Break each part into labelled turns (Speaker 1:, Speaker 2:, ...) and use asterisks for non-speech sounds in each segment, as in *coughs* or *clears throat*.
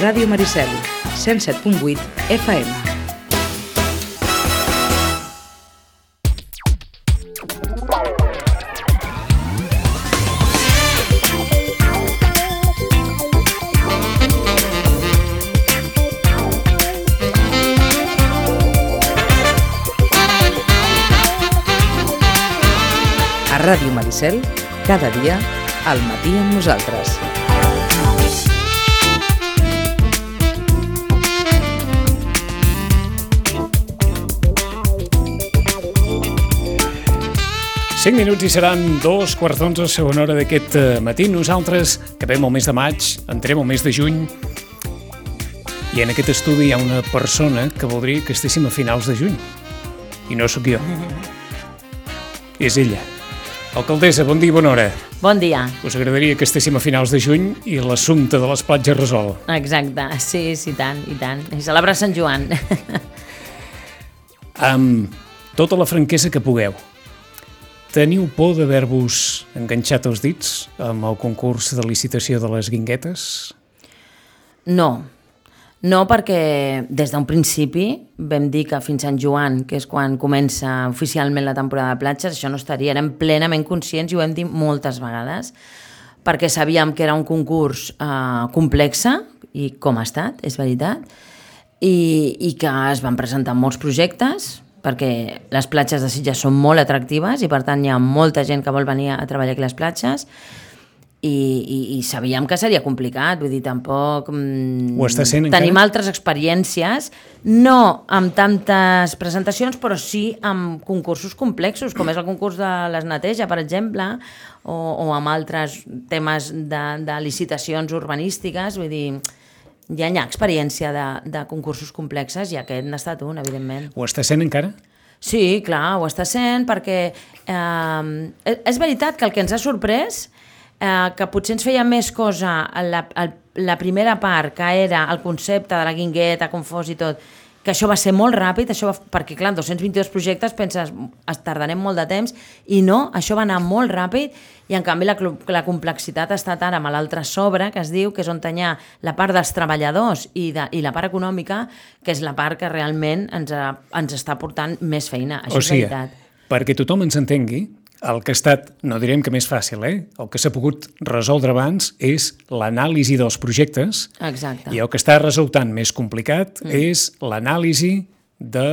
Speaker 1: Ràdio Maricel, 107.8 FM. A Ràdio Maricel, cada dia, al matí amb nosaltres.
Speaker 2: Cinc minuts i seran dos quarts d'onze, segona hora d'aquest eh, matí. Nosaltres acabem el mes de maig, entrem al mes de juny, i en aquest estudi hi ha una persona que voldria que estéssim a finals de juny. I no sóc jo. *laughs* És ella. Alcaldessa, bon dia i bona hora.
Speaker 3: Bon dia.
Speaker 2: Us agradaria que estéssim a finals de juny i l'assumpte de les platges resol.
Speaker 3: Exacte, sí, sí, tant, i tant. I celebrar Sant Joan. *laughs*
Speaker 2: Amb tota la franquesa que pugueu. Teniu por d'haver-vos enganxat els dits amb el concurs de licitació de les guinguetes?
Speaker 3: No, no perquè des d'un principi vam dir que fins Sant Joan, que és quan comença oficialment la temporada de platges, això no estaria, érem plenament conscients i ho hem dit moltes vegades, perquè sabíem que era un concurs eh, complexe, i com ha estat, és veritat, i, i que es van presentar molts projectes, perquè les platges de Sitges són molt atractives i per tant hi ha molta gent que vol venir a treballar aquí a les platges i, i, i sabíem que seria complicat, vull dir, tampoc... mm,
Speaker 2: Ho està sent
Speaker 3: Tenim
Speaker 2: encara?
Speaker 3: altres experiències, no amb tantes presentacions, però sí amb concursos complexos, com és el concurs de les neteja, per exemple, o, o amb altres temes de, de licitacions urbanístiques, vull dir, ja hi ha experiència de, de concursos complexes i aquest n'ha estat un, evidentment.
Speaker 2: Ho està sent encara?
Speaker 3: Sí, clar, ho està sent perquè eh, és veritat que el que ens ha sorprès eh, que potser ens feia més cosa la, la primera part, que era el concepte de la guingueta, com fos i tot, que això va ser molt ràpid, això va, perquè clar, en 222 projectes penses, es tardarem molt de temps, i no, això va anar molt ràpid, i en canvi la, la complexitat ha estat ara amb l'altre sobre, que es diu, que és on hi ha la part dels treballadors i, de, i la part econòmica, que és la part que realment ens, ha, ens està portant més feina, això
Speaker 2: o sigui,
Speaker 3: és veritat.
Speaker 2: perquè tothom ens entengui, el que ha estat, no direm que més fàcil, eh? el que s'ha pogut resoldre abans és l'anàlisi dels projectes
Speaker 3: Exacte.
Speaker 2: i el que està resultant més complicat mm. és l'anàlisi de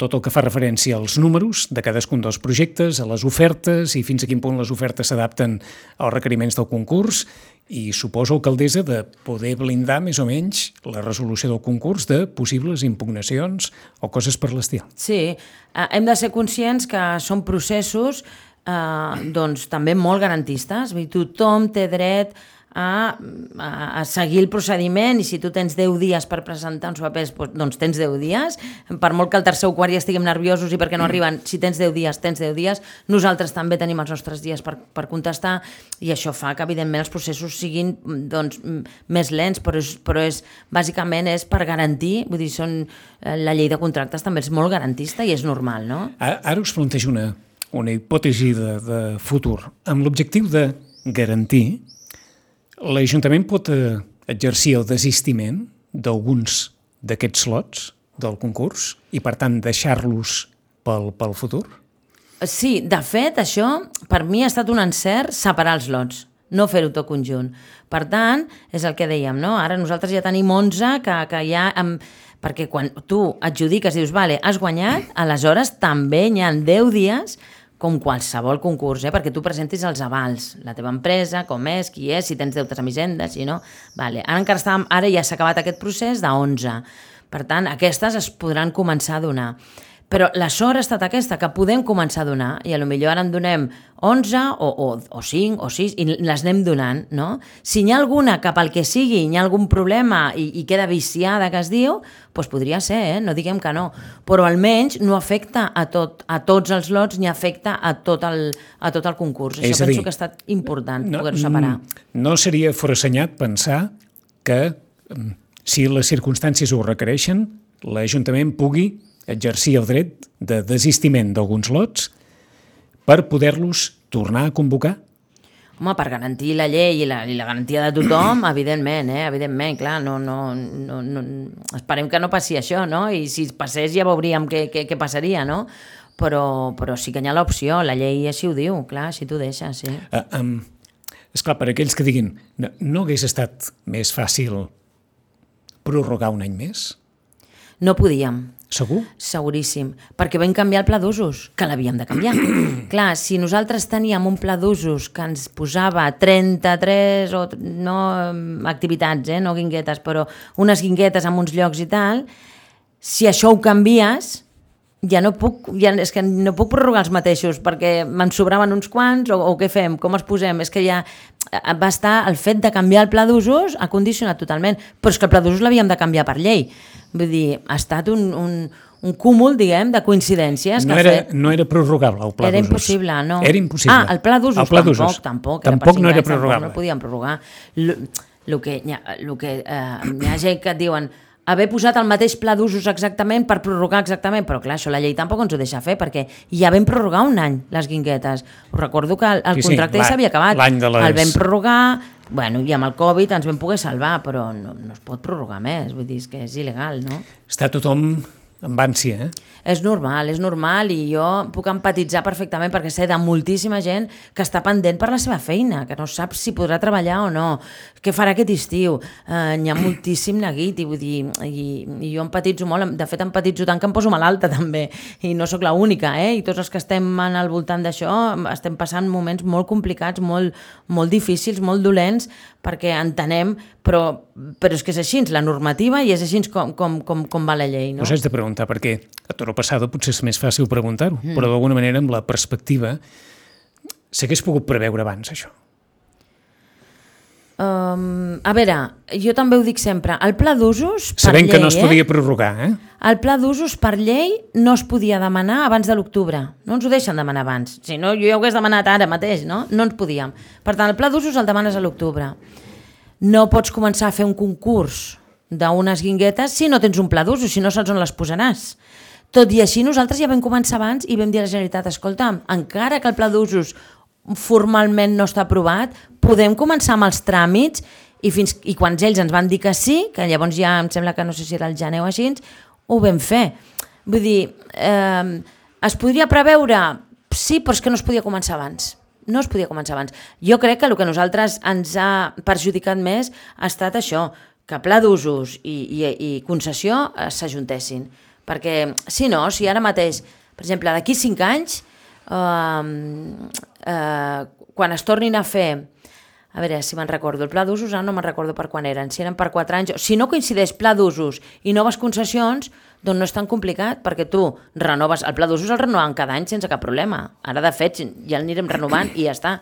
Speaker 2: tot el que fa referència als números de cadascun dels projectes, a les ofertes i fins a quin punt les ofertes s'adapten als requeriments del concurs i suposo, alcaldessa, de poder blindar més o menys la resolució del concurs de possibles impugnacions o coses per l'estil.
Speaker 3: Sí, eh, hem de ser conscients que són processos eh, doncs, també molt garantistes. Vull dir, tothom té dret a, a, a seguir el procediment i si tu tens 10 dies per presentar uns papers, doncs, doncs tens 10 dies. Per molt que el tercer o quart ja estiguem nerviosos i perquè no arriben, si tens 10 dies, tens 10 dies. Nosaltres també tenim els nostres dies per, per contestar i això fa que, evidentment, els processos siguin doncs, més lents, però, és, però és, bàsicament és per garantir, vull dir, són, eh, la llei de contractes també és molt garantista i és normal, no?
Speaker 2: Ara, ara us plantejo una, una hipòtesi de, de futur. Amb l'objectiu de garantir, l'Ajuntament pot eh, exercir el desistiment d'alguns d'aquests lots del concurs i, per tant, deixar-los pel, pel futur?
Speaker 3: Sí, de fet, això per mi ha estat un encert separar els lots, no fer-ho tot conjunt. Per tant, és el que dèiem, no? Ara nosaltres ja tenim 11 que, que ja... Amb, perquè quan tu adjudiques i dius, vale, has guanyat, aleshores també hi ha 10 dies com qualsevol concurs, eh? perquè tu presentis els avals, la teva empresa, com és, qui és, si tens deutes amb Hisenda, si no... Vale. Ara encara estàvem, ara ja s'ha acabat aquest procés de 11. Per tant, aquestes es podran començar a donar. Però la sort ha estat aquesta, que podem començar a donar, i a lo millor ara en donem 11 o, o, o 5 o 6, i les anem donant, no? Si n'hi ha alguna que pel que sigui hi ha algun problema i, i queda viciada, que es diu, doncs podria ser, eh? no diguem que no. Però almenys no afecta a, tot, a tots els lots ni afecta a tot el, a tot el concurs.
Speaker 2: És
Speaker 3: Això penso
Speaker 2: dir,
Speaker 3: que ha estat important,
Speaker 2: No,
Speaker 3: poder-ho separar.
Speaker 2: mm, No seria forassenyat pensar que, mm, si les circumstàncies ho requereixen, l'Ajuntament pugui exercir el dret de desistiment d'alguns lots per poder-los tornar a convocar?
Speaker 3: Home, per garantir la llei i la, i la garantia de tothom, *clears throat* evidentment, eh? evidentment, clar, no, no, no, no, esperem que no passi això, no? I si passés ja veuríem què, què, què passaria, no? Però, però sí que hi ha l'opció, la llei així ho diu, clar, si tu deixes, sí.
Speaker 2: Uh, um, esclar, per aquells que diguin, no, no hagués estat més fàcil prorrogar un any més?
Speaker 3: No podíem,
Speaker 2: Segur?
Speaker 3: Seguríssim, perquè vam canviar el pla d'usos, que l'havíem de canviar. *clears throat* Clar, si nosaltres teníem un pla d'usos que ens posava 33 o no activitats, eh, no guinguetes, però unes guinguetes en uns llocs i tal, si això ho canvies, ja no puc, ja, és que no puc prorrogar els mateixos perquè me'n sobraven uns quants o, o què fem, com els posem? És que ja eh, va estar el fet de canviar el pla d'usos ha condicionat totalment, però és que el pla d'usos l'havíem de canviar per llei. Vull dir, ha estat un, un, un cúmul, diguem, de coincidències.
Speaker 2: No
Speaker 3: que
Speaker 2: era,
Speaker 3: fet...
Speaker 2: no era prorrogable el pla
Speaker 3: Era
Speaker 2: d'usos.
Speaker 3: impossible, no.
Speaker 2: Era impossible.
Speaker 3: Ah, el pla d'usos tampoc, tampoc. era
Speaker 2: Tampoc
Speaker 3: cinc
Speaker 2: no era
Speaker 3: anys, tampoc
Speaker 2: prorrogable.
Speaker 3: No podíem prorrogar. El que, hi ha, lo que eh, hi ha gent que et diuen haver posat el mateix pla d'usos exactament per prorrogar exactament, però clar, això la llei tampoc ens ho deixa fer, perquè ja vam prorrogar un any les guinguetes. Us recordo que el, el
Speaker 2: Sí, sí,
Speaker 3: contracte ja
Speaker 2: l'any-
Speaker 3: s'havia acabat.
Speaker 2: les-
Speaker 3: El vam prorrogar, bueno, i amb el Covid ens vam poder salvar, però no, no es pot prorrogar més, vull dir, és que és il·legal, no?
Speaker 2: Està tothom amb ànsia, eh?
Speaker 3: És normal, és normal i jo puc empatitzar perfectament perquè sé de moltíssima gent que està pendent per la seva feina, que no sap si podrà treballar o no, què farà aquest estiu. Eh, N'hi ha moltíssim neguit i, vull dir, i, i jo empatitzo molt, de fet empatitzo tant que em poso malalta *laughs* també i no sóc l'única, eh? i tots els que estem en al voltant d'això estem passant moments molt complicats, molt, molt difícils, molt dolents perquè entenem, però, però és que és així, la normativa i és així com, com, com, com va la llei. No?
Speaker 2: Us haig de preguntar, perquè a Toro Passado potser és més fàcil preguntar-ho, mm. però d'alguna manera amb la perspectiva s'hagués pogut preveure abans, això.
Speaker 3: Um, a veure, jo també ho dic sempre, el pla d'usos per
Speaker 2: Sabent
Speaker 3: llei,
Speaker 2: que no es podia
Speaker 3: eh?
Speaker 2: prorrogar, eh?
Speaker 3: El pla d'usos per llei no es podia demanar abans de l'octubre. No ens ho deixen demanar abans. Si no, jo ja ho hagués demanat ara mateix, no? No ens podíem. Per tant, el pla d'usos el demanes a l'octubre. No pots començar a fer un concurs d'unes guinguetes si no tens un pla d'usos, si no saps on les posaràs. Tot i així, nosaltres ja vam començar abans i vam dir a la Generalitat, escolta, encara que el pla d'usos formalment no està aprovat, podem començar amb els tràmits i, fins, i quan ells ens van dir que sí, que llavors ja em sembla que no sé si era el gener o així, ho vam fer. Vull dir, eh, es podria preveure? Sí, però és que no es podia començar abans. No es podia començar abans. Jo crec que el que nosaltres ens ha perjudicat més ha estat això, que pla d'usos i, i, i concessió eh, s'ajuntessin. Perquè, si no, si ara mateix, per exemple, d'aquí cinc anys, eh, eh, quan es tornin a fer a veure si me'n recordo, el pla d'usos ara no me'n recordo per quan eren, si eren per 4 anys, si no coincideix pla d'usos i noves concessions, doncs no és tan complicat, perquè tu renoves, el pla d'usos el renovem cada any sense cap problema. Ara, de fet, ja l'anirem renovant i ja està.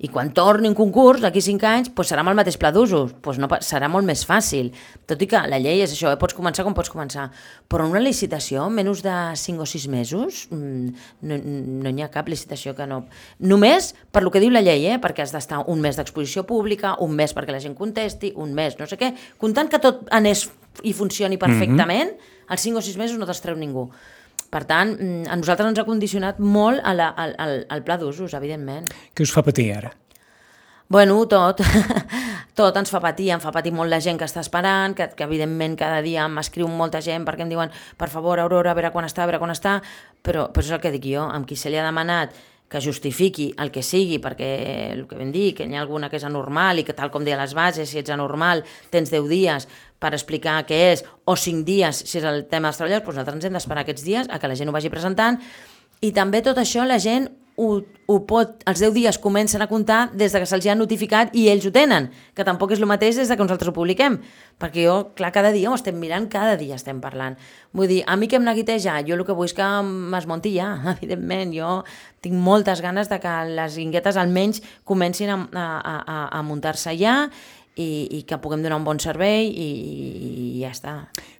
Speaker 3: I quan torni un concurs, d'aquí 5 anys, doncs serà amb el mateix pla d'usos, doncs no, serà molt més fàcil. Tot i que la llei és això, eh? pots començar com pots començar. Però en una licitació, menys de 5 o 6 mesos, mm, no no n'hi ha cap licitació que no... Només per lo que diu la llei, eh? perquè has d'estar un mes d'exposició pública, un mes perquè la gent contesti, un mes no sé què, comptant que tot anés i funcioni perfectament, als 5 o 6 mesos no te'ls treu ningú. Per tant, mm, a nosaltres ens ha condicionat molt a la, al, al, al pla d'usos, evidentment.
Speaker 2: Què us fa patir ara?
Speaker 3: Bueno, tot. *laughs* tot ens fa patir, em fa patir molt la gent que està esperant, que, que evidentment cada dia m'escriu molta gent perquè em diuen, per favor, Aurora, a veure quan està, a veure quan està, però, però és el que dic jo, amb qui se li ha demanat que justifiqui el que sigui, perquè el que vam dir, que n'hi ha alguna que és anormal i que tal com deia les bases, si ets anormal tens 10 dies per explicar què és, o 5 dies si és el tema dels treballadors, doncs nosaltres ens hem d'esperar aquests dies a que la gent ho vagi presentant i també tot això la gent ho, ho pot, els 10 dies comencen a comptar des de que se'ls ha notificat i ells ho tenen, que tampoc és el mateix des de que nosaltres ho publiquem, perquè jo, clar, cada dia ho estem mirant, cada dia estem parlant. Vull dir, a mi que em neguiteja, jo el que vull és que m'esmonti ja, *laughs* evidentment, jo tinc moltes ganes de que les guinguetes almenys comencin a, a, a, a muntar-se ja i, i que puguem donar un bon servei i, i ja està.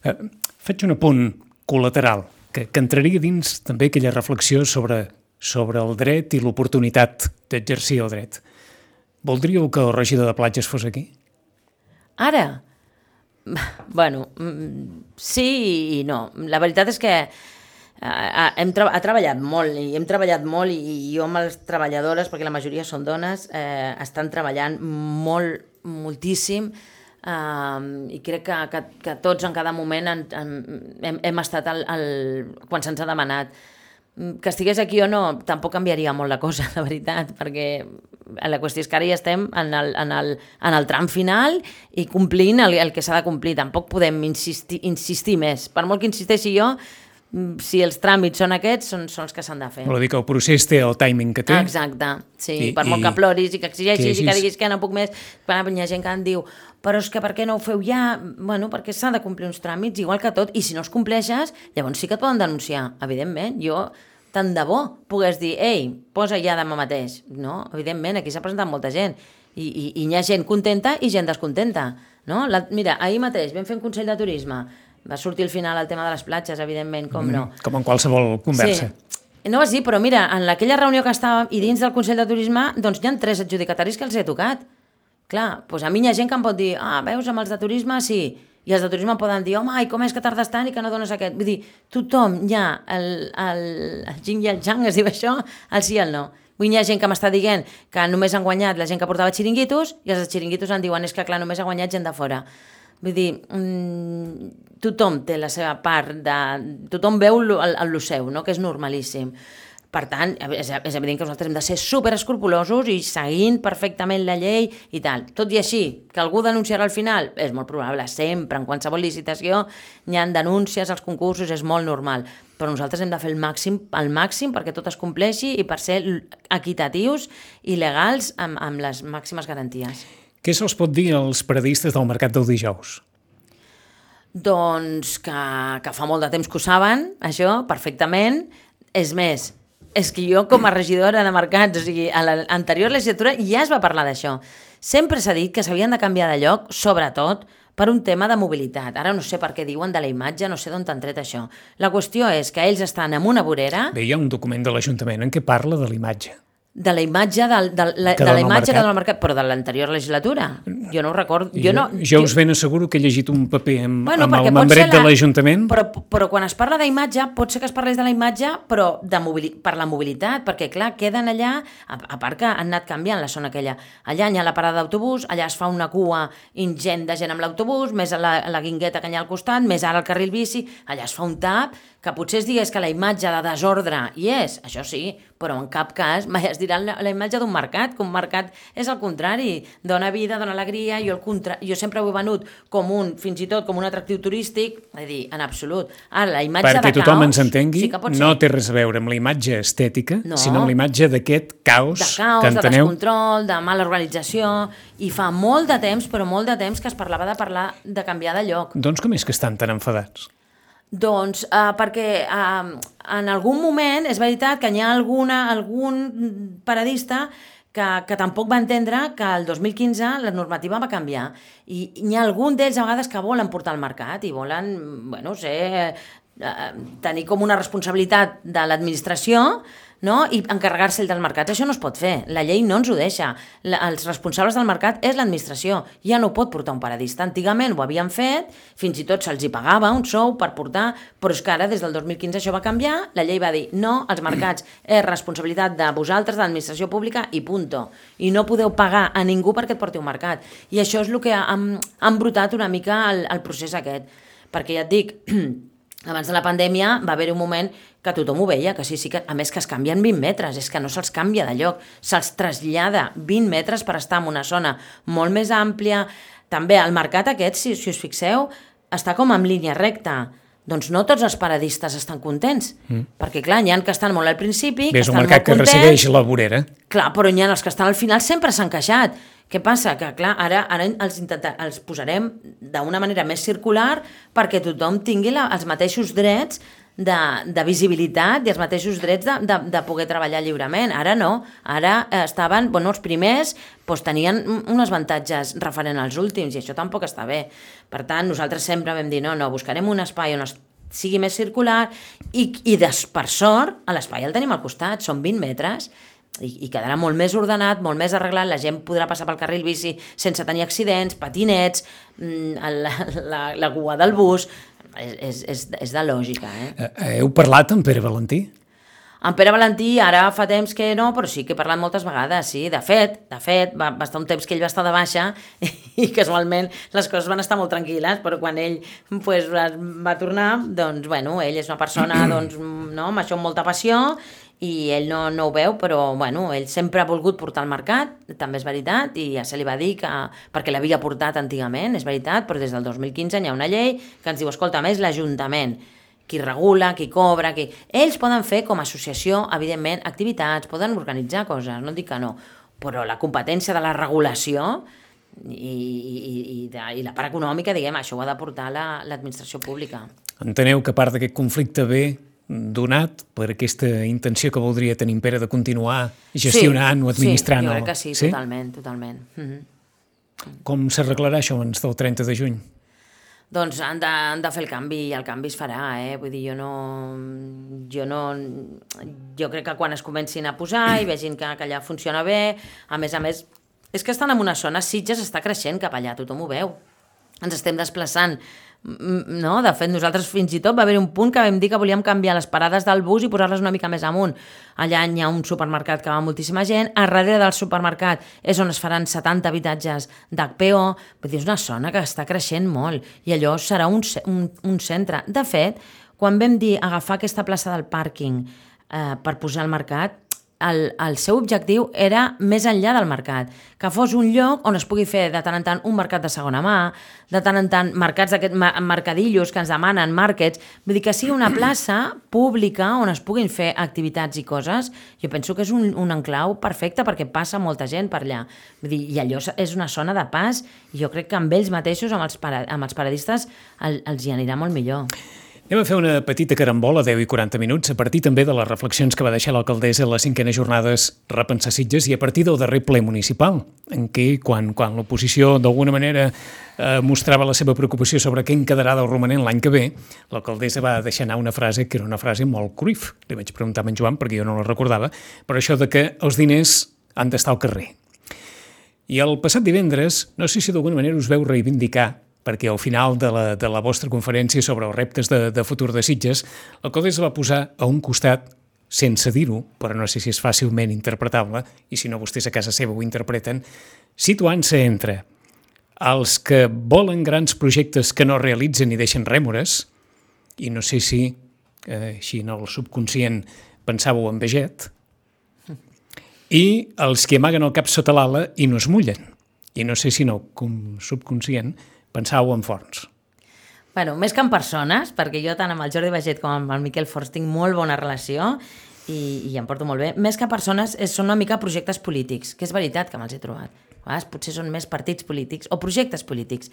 Speaker 2: Eh, faig un apunt col·lateral, que, que entraria dins també aquella reflexió sobre, sobre el dret i l'oportunitat d'exercir el dret. Voldríeu que el regidor de platges fos aquí?
Speaker 3: Ara? Bueno, mm, sí i no. La veritat és que Uh, hem tra ha treballat molt i hem treballat molt i, i jo amb les treballadores, perquè la majoria són dones, eh, estan treballant molt, moltíssim uh, i crec que, que, que tots en cada moment en, en, hem, hem estat al, al, quan se'ns ha demanat que estigués aquí o no, tampoc canviaria molt la cosa, *laughs* la veritat, perquè la qüestió és que ara ja estem en el, en el, en el tram final i complint el, el que s'ha de complir. Tampoc podem insistir, insistir més. Per molt que insisteixi jo, mm, si els tràmits són aquests, són, són els que s'han de fer.
Speaker 2: Vol dir que el procés té el timing que té.
Speaker 3: Exacte, sí. I, per molt que ploris i que exigeixis que i que diguis que no puc més, quan hi ha gent que em diu però és que per què no ho feu ja? Bueno, perquè s'ha de complir uns tràmits, igual que tot, i si no els compleixes, llavors sí que et poden denunciar, evidentment. Jo tant de bo pogués dir, ei, posa ja demà mateix. No, evidentment, aquí s'ha presentat molta gent i, i, i hi ha gent contenta i gent descontenta. No? La, mira, ahir mateix vam fer un Consell de Turisme, va sortir al final el tema de les platges, evidentment, com no.
Speaker 2: Mm, com en qualsevol conversa.
Speaker 3: Sí. No dir, però mira, en aquella reunió que estàvem i dins del Consell de Turisme, doncs hi ha tres adjudicataris que els he tocat. Clar, doncs a mi hi ha gent que em pot dir, ah, veus, amb els de turisme sí, i els de turisme poden dir, home, i com és que tardes tant i que no dones aquest? Vull dir, tothom hi ha el, el, el jing i el jang, es diu això, el sí i el no. Vull dir, hi ha gent que m'està dient que només han guanyat la gent que portava xiringuitos i els xiringuitos en diuen, és que clar, només ha guanyat gent de fora. Vull dir, mmm, tothom té la seva part de... Tothom veu el, el, el seu, no? que és normalíssim. Per tant, és, és evident que nosaltres hem de ser super escrupulosos i seguint perfectament la llei i tal. Tot i així, que algú denunciarà al final, és molt probable, sempre, en qualsevol licitació, hi ha denúncies als concursos, és molt normal. Però nosaltres hem de fer el màxim, el màxim perquè tot es compleixi i per ser equitatius i legals amb, amb les màximes garanties.
Speaker 2: Què se'ls pot dir als periodistes del mercat del dijous?
Speaker 3: Doncs que, que fa molt de temps que ho saben, això, perfectament. És més, és que jo com a regidora de mercats, o sigui, a l'anterior legislatura ja es va parlar d'això. Sempre s'ha dit que s'havien de canviar de lloc, sobretot per un tema de mobilitat. Ara no sé per què diuen de la imatge, no sé d'on t'han tret això. La qüestió és que ells estan en una vorera...
Speaker 2: Bé, hi ha un document de l'Ajuntament en què parla de la imatge
Speaker 3: de la imatge del, del, la, de la imatge del mercat, però de l'anterior legislatura. Jo no ho recordo. Jo, jo, no,
Speaker 2: jo us ben asseguro que he llegit un paper amb, bueno, amb el membret la, de l'Ajuntament.
Speaker 3: Però, però quan es parla d'imatge, pot ser que es parlés de la imatge, però de mobili per la mobilitat, perquè clar, queden allà, a, a part que han anat canviant la zona aquella. Allà hi ha la parada d'autobús, allà es fa una cua ingent de gent amb l'autobús, més a la, a la guingueta que hi ha al costat, més ara el carril bici, allà es fa un tap, que potser es digués que la imatge de desordre hi és, això sí, però en cap cas mai es dirà la, la imatge d'un mercat, que un mercat és el contrari, dona vida, dona alegria, jo, el contra... jo sempre ho he venut com un, fins i tot com un atractiu turístic, és a dir, en absolut. Ara, la imatge
Speaker 2: Perquè
Speaker 3: de
Speaker 2: tothom
Speaker 3: caos,
Speaker 2: ens entengui,
Speaker 3: sí
Speaker 2: no té res a veure amb la imatge estètica, no. sinó amb la imatge d'aquest caos,
Speaker 3: de caos,
Speaker 2: que enteneu...
Speaker 3: de descontrol, de mala organització, i fa molt de temps, però molt de temps que es parlava de parlar de canviar de lloc.
Speaker 2: Doncs com és que estan tan enfadats?
Speaker 3: Doncs uh, perquè uh, en algun moment és veritat que hi ha alguna, algun paradista que, que tampoc va entendre que el 2015 la normativa va canviar. I hi ha algun d'ells a vegades que volen portar al mercat i volen, bueno, ser, uh, tenir com una responsabilitat de l'administració no? i encarregar-se del mercat. Això no es pot fer, la llei no ens ho deixa. La, els responsables del mercat és l'administració, ja no pot portar un paradista. Antigament ho havien fet, fins i tot se'ls hi pagava un sou per portar, però és que ara des del 2015 això va canviar, la llei va dir no, els mercats *clears throat* és responsabilitat de vosaltres, de l'administració pública i punto. I no podeu pagar a ningú perquè et porti un mercat. I això és el que ha, ha embrutat una mica el, el procés aquest. Perquè ja et dic, *clears throat* abans de la pandèmia va haver un moment que tothom ho veia, que sí, sí que, a més que es canvien 20 metres, és que no se'ls canvia de lloc, se'ls trasllada 20 metres per estar en una zona molt més àmplia. També el mercat aquest, si, si us fixeu, està com en línia recta. Doncs no tots els paradistes estan contents, mm. perquè clar, n'hi ha que estan molt al principi,
Speaker 2: Bé,
Speaker 3: que estan
Speaker 2: un mercat
Speaker 3: molt contents,
Speaker 2: que ressegueix la vorera.
Speaker 3: Clar, però n'hi ha els que estan al final sempre s'han queixat. Què passa? Que, clar, ara, ara els, intenta, els posarem d'una manera més circular perquè tothom tingui la, els mateixos drets de, de visibilitat i els mateixos drets de, de, de poder treballar lliurement. Ara no, ara eh, estaven, bueno, els primers doncs, tenien uns avantatges referent als últims i això tampoc està bé. Per tant, nosaltres sempre vam dir, no, no, buscarem un espai on es sigui més circular i, i des, per sort, l'espai el tenim al costat, són 20 metres, i, i quedarà molt més ordenat, molt més arreglat, la gent podrà passar pel carril bici sense tenir accidents, patinets, mm, la, la, la cua del bus, és, és, és, de lògica, eh?
Speaker 2: Eh, Heu parlat amb Pere Valentí?
Speaker 3: En Pere Valentí ara fa temps que no, però sí que he parlat moltes vegades, sí. De fet, de fet, va, va estar un temps que ell va estar de baixa *laughs* i casualment les coses van estar molt tranquil·les, però quan ell pues, va, va tornar, doncs, bueno, ell és una persona doncs, no, amb això amb molta passió i ell no, no ho veu, però bueno, ell sempre ha volgut portar al mercat, també és veritat, i ja se li va dir que, perquè l'havia portat antigament, és veritat, però des del 2015 hi ha una llei que ens diu, escolta, més l'Ajuntament, qui regula, qui cobra, qui... Ells poden fer com a associació, evidentment, activitats, poden organitzar coses, no dic que no, però la competència de la regulació i, i, i, de, i la part econòmica, diguem, això ho ha de portar la- l'administració pública.
Speaker 2: Enteneu que part d'aquest conflicte ve donat per aquesta intenció que voldria tenir en Pere de continuar gestionant o administrant?
Speaker 3: Sí, jo crec que sí, totalment, totalment. Mm -hmm.
Speaker 2: Com s'arreglarà això abans del 30 de juny?
Speaker 3: Doncs han de, han de fer el canvi i el canvi es farà, eh? Vull dir, jo no... Jo no... Jo crec que quan es comencin a posar i vegin que, que allà funciona bé, a més a més, és que estan en una zona, Sitges està creixent cap allà, tothom ho veu. Ens estem desplaçant, no? De fet, nosaltres fins i tot va haver un punt que vam dir que volíem canviar les parades del bus i posar-les una mica més amunt. Allà hi ha un supermercat que va moltíssima gent, a darrere del supermercat és on es faran 70 habitatges d'HPO, vull dir, és una zona que està creixent molt i allò serà un, un, un centre. De fet, quan vam dir agafar aquesta plaça del pàrquing eh, per posar al mercat, el, el seu objectiu era més enllà del mercat, que fos un lloc on es pugui fer de tant en tant un mercat de segona mà, de tant en tant mercats d'aquest mercadillos que ens demanen, markets, vull dir que sigui una plaça pública on es puguin fer activitats i coses, jo penso que és un, un enclau perfecte perquè passa molta gent per allà. Vull dir, I allò és una zona de pas i jo crec que amb ells mateixos, amb els, para, amb els paradistes, el, els hi anirà molt millor.
Speaker 2: Anem a fer una petita carambola, 10 i 40 minuts, a partir també de les reflexions que va deixar l'alcaldessa a les cinquenes jornades Repensar Sitges i a partir del darrer ple municipal, en què, quan, quan l'oposició d'alguna manera eh, mostrava la seva preocupació sobre què en quedarà del romanent l'any que ve, l'alcaldessa va deixar anar una frase que era una frase molt cruyf. Li vaig preguntar a en Joan perquè jo no la recordava, però això de que els diners han d'estar al carrer. I el passat divendres, no sé si d'alguna manera us veu reivindicar perquè al final de la, de la vostra conferència sobre els reptes de, de futur de Sitges, l'alcaldessa va posar a un costat, sense dir-ho, però no sé si és fàcilment interpretable, i si no vostès a casa seva ho interpreten, situant-se entre els que volen grans projectes que no realitzen i deixen rèmores, i no sé si, eh, així en el subconscient, pensàveu en veget, i els que amaguen el cap sota l'ala i no es mullen. I no sé si no, com subconscient, pensàveu en forns.
Speaker 3: Bueno, més que en persones, perquè jo tant amb el Jordi Baget com amb el Miquel Forns tinc molt bona relació i, i em porto molt bé, més que persones és, són una mica projectes polítics, que és veritat que me'ls he trobat. A vegades potser són més partits polítics o projectes polítics.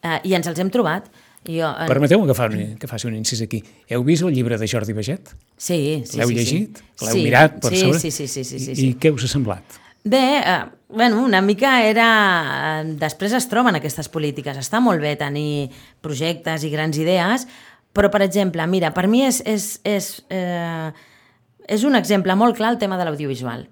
Speaker 3: Eh, I ens els hem trobat. Jo, eh,
Speaker 2: Permeteu-me que, fa un, que faci un incís aquí. Heu vist el llibre de Jordi Baget?
Speaker 3: Sí, sí,
Speaker 2: L'heu
Speaker 3: sí,
Speaker 2: llegit?
Speaker 3: Sí.
Speaker 2: L'heu
Speaker 3: sí,
Speaker 2: mirat per
Speaker 3: sí,
Speaker 2: sobre?
Speaker 3: Sí, sí, sí, sí, sí,
Speaker 2: I,
Speaker 3: sí.
Speaker 2: I què us ha semblat?
Speaker 3: Bé, eh, bueno, una mica era... eh, Després es troben aquestes polítiques. Està molt bé tenir projectes i grans idees, però, per exemple, mira, per mi és, és, és, eh, és un exemple molt clar el tema de l'audiovisual.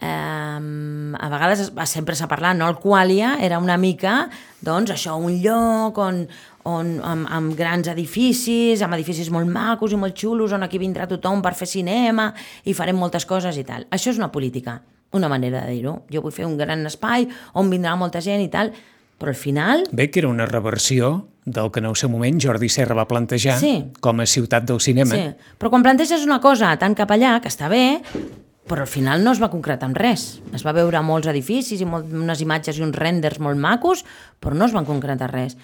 Speaker 3: Eh, a vegades es- sempre s'ha parlat, no? El Qualia era una mica, doncs, això, un lloc on, on, amb, amb grans edificis, amb edificis molt macos i molt xulos, on aquí vindrà tothom per fer cinema i farem moltes coses i tal. Això és una política, una manera de dir-ho. Jo vull fer un gran espai on vindrà molta gent i tal, però al final
Speaker 2: Bé, que era una reversió del que en el seu moment Jordi Serra va plantejar
Speaker 3: Sí.
Speaker 2: com a ciutat del cinema.
Speaker 3: Sí, però quan planteges una cosa tan cap allà, que està bé, però al final no es va concretar en res. Es va veure molts edificis i molt, unes imatges i uns renders molt macos, però no es van concretar res.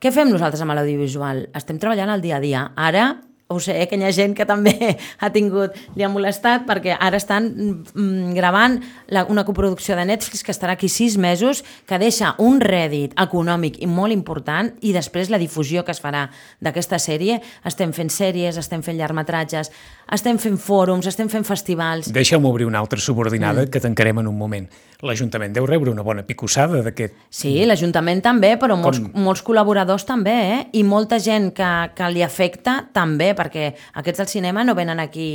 Speaker 3: Què fem nosaltres amb l'audiovisual? Estem treballant el dia a dia. Ara, ho sé, eh, que hi ha gent que també *laughs* ha tingut, li ha molestat, perquè ara estan mm, gravant la, una coproducció de Netflix que estarà aquí sis mesos, que deixa un rèdit econòmic i molt important, i després la difusió que es farà d'aquesta sèrie. Estem fent sèries, estem fent llargmetratges, estem fent fòrums, estem fent festivals...
Speaker 2: Deixeu-me obrir una altra subordinada mm. que tancarem en un moment. L'Ajuntament deu rebre una bona picossada d'aquest...
Speaker 3: Sí, l'Ajuntament també, però molts, molts col·laboradors també, eh? I molta gent que, que li afecta també, perquè aquests del cinema no venen aquí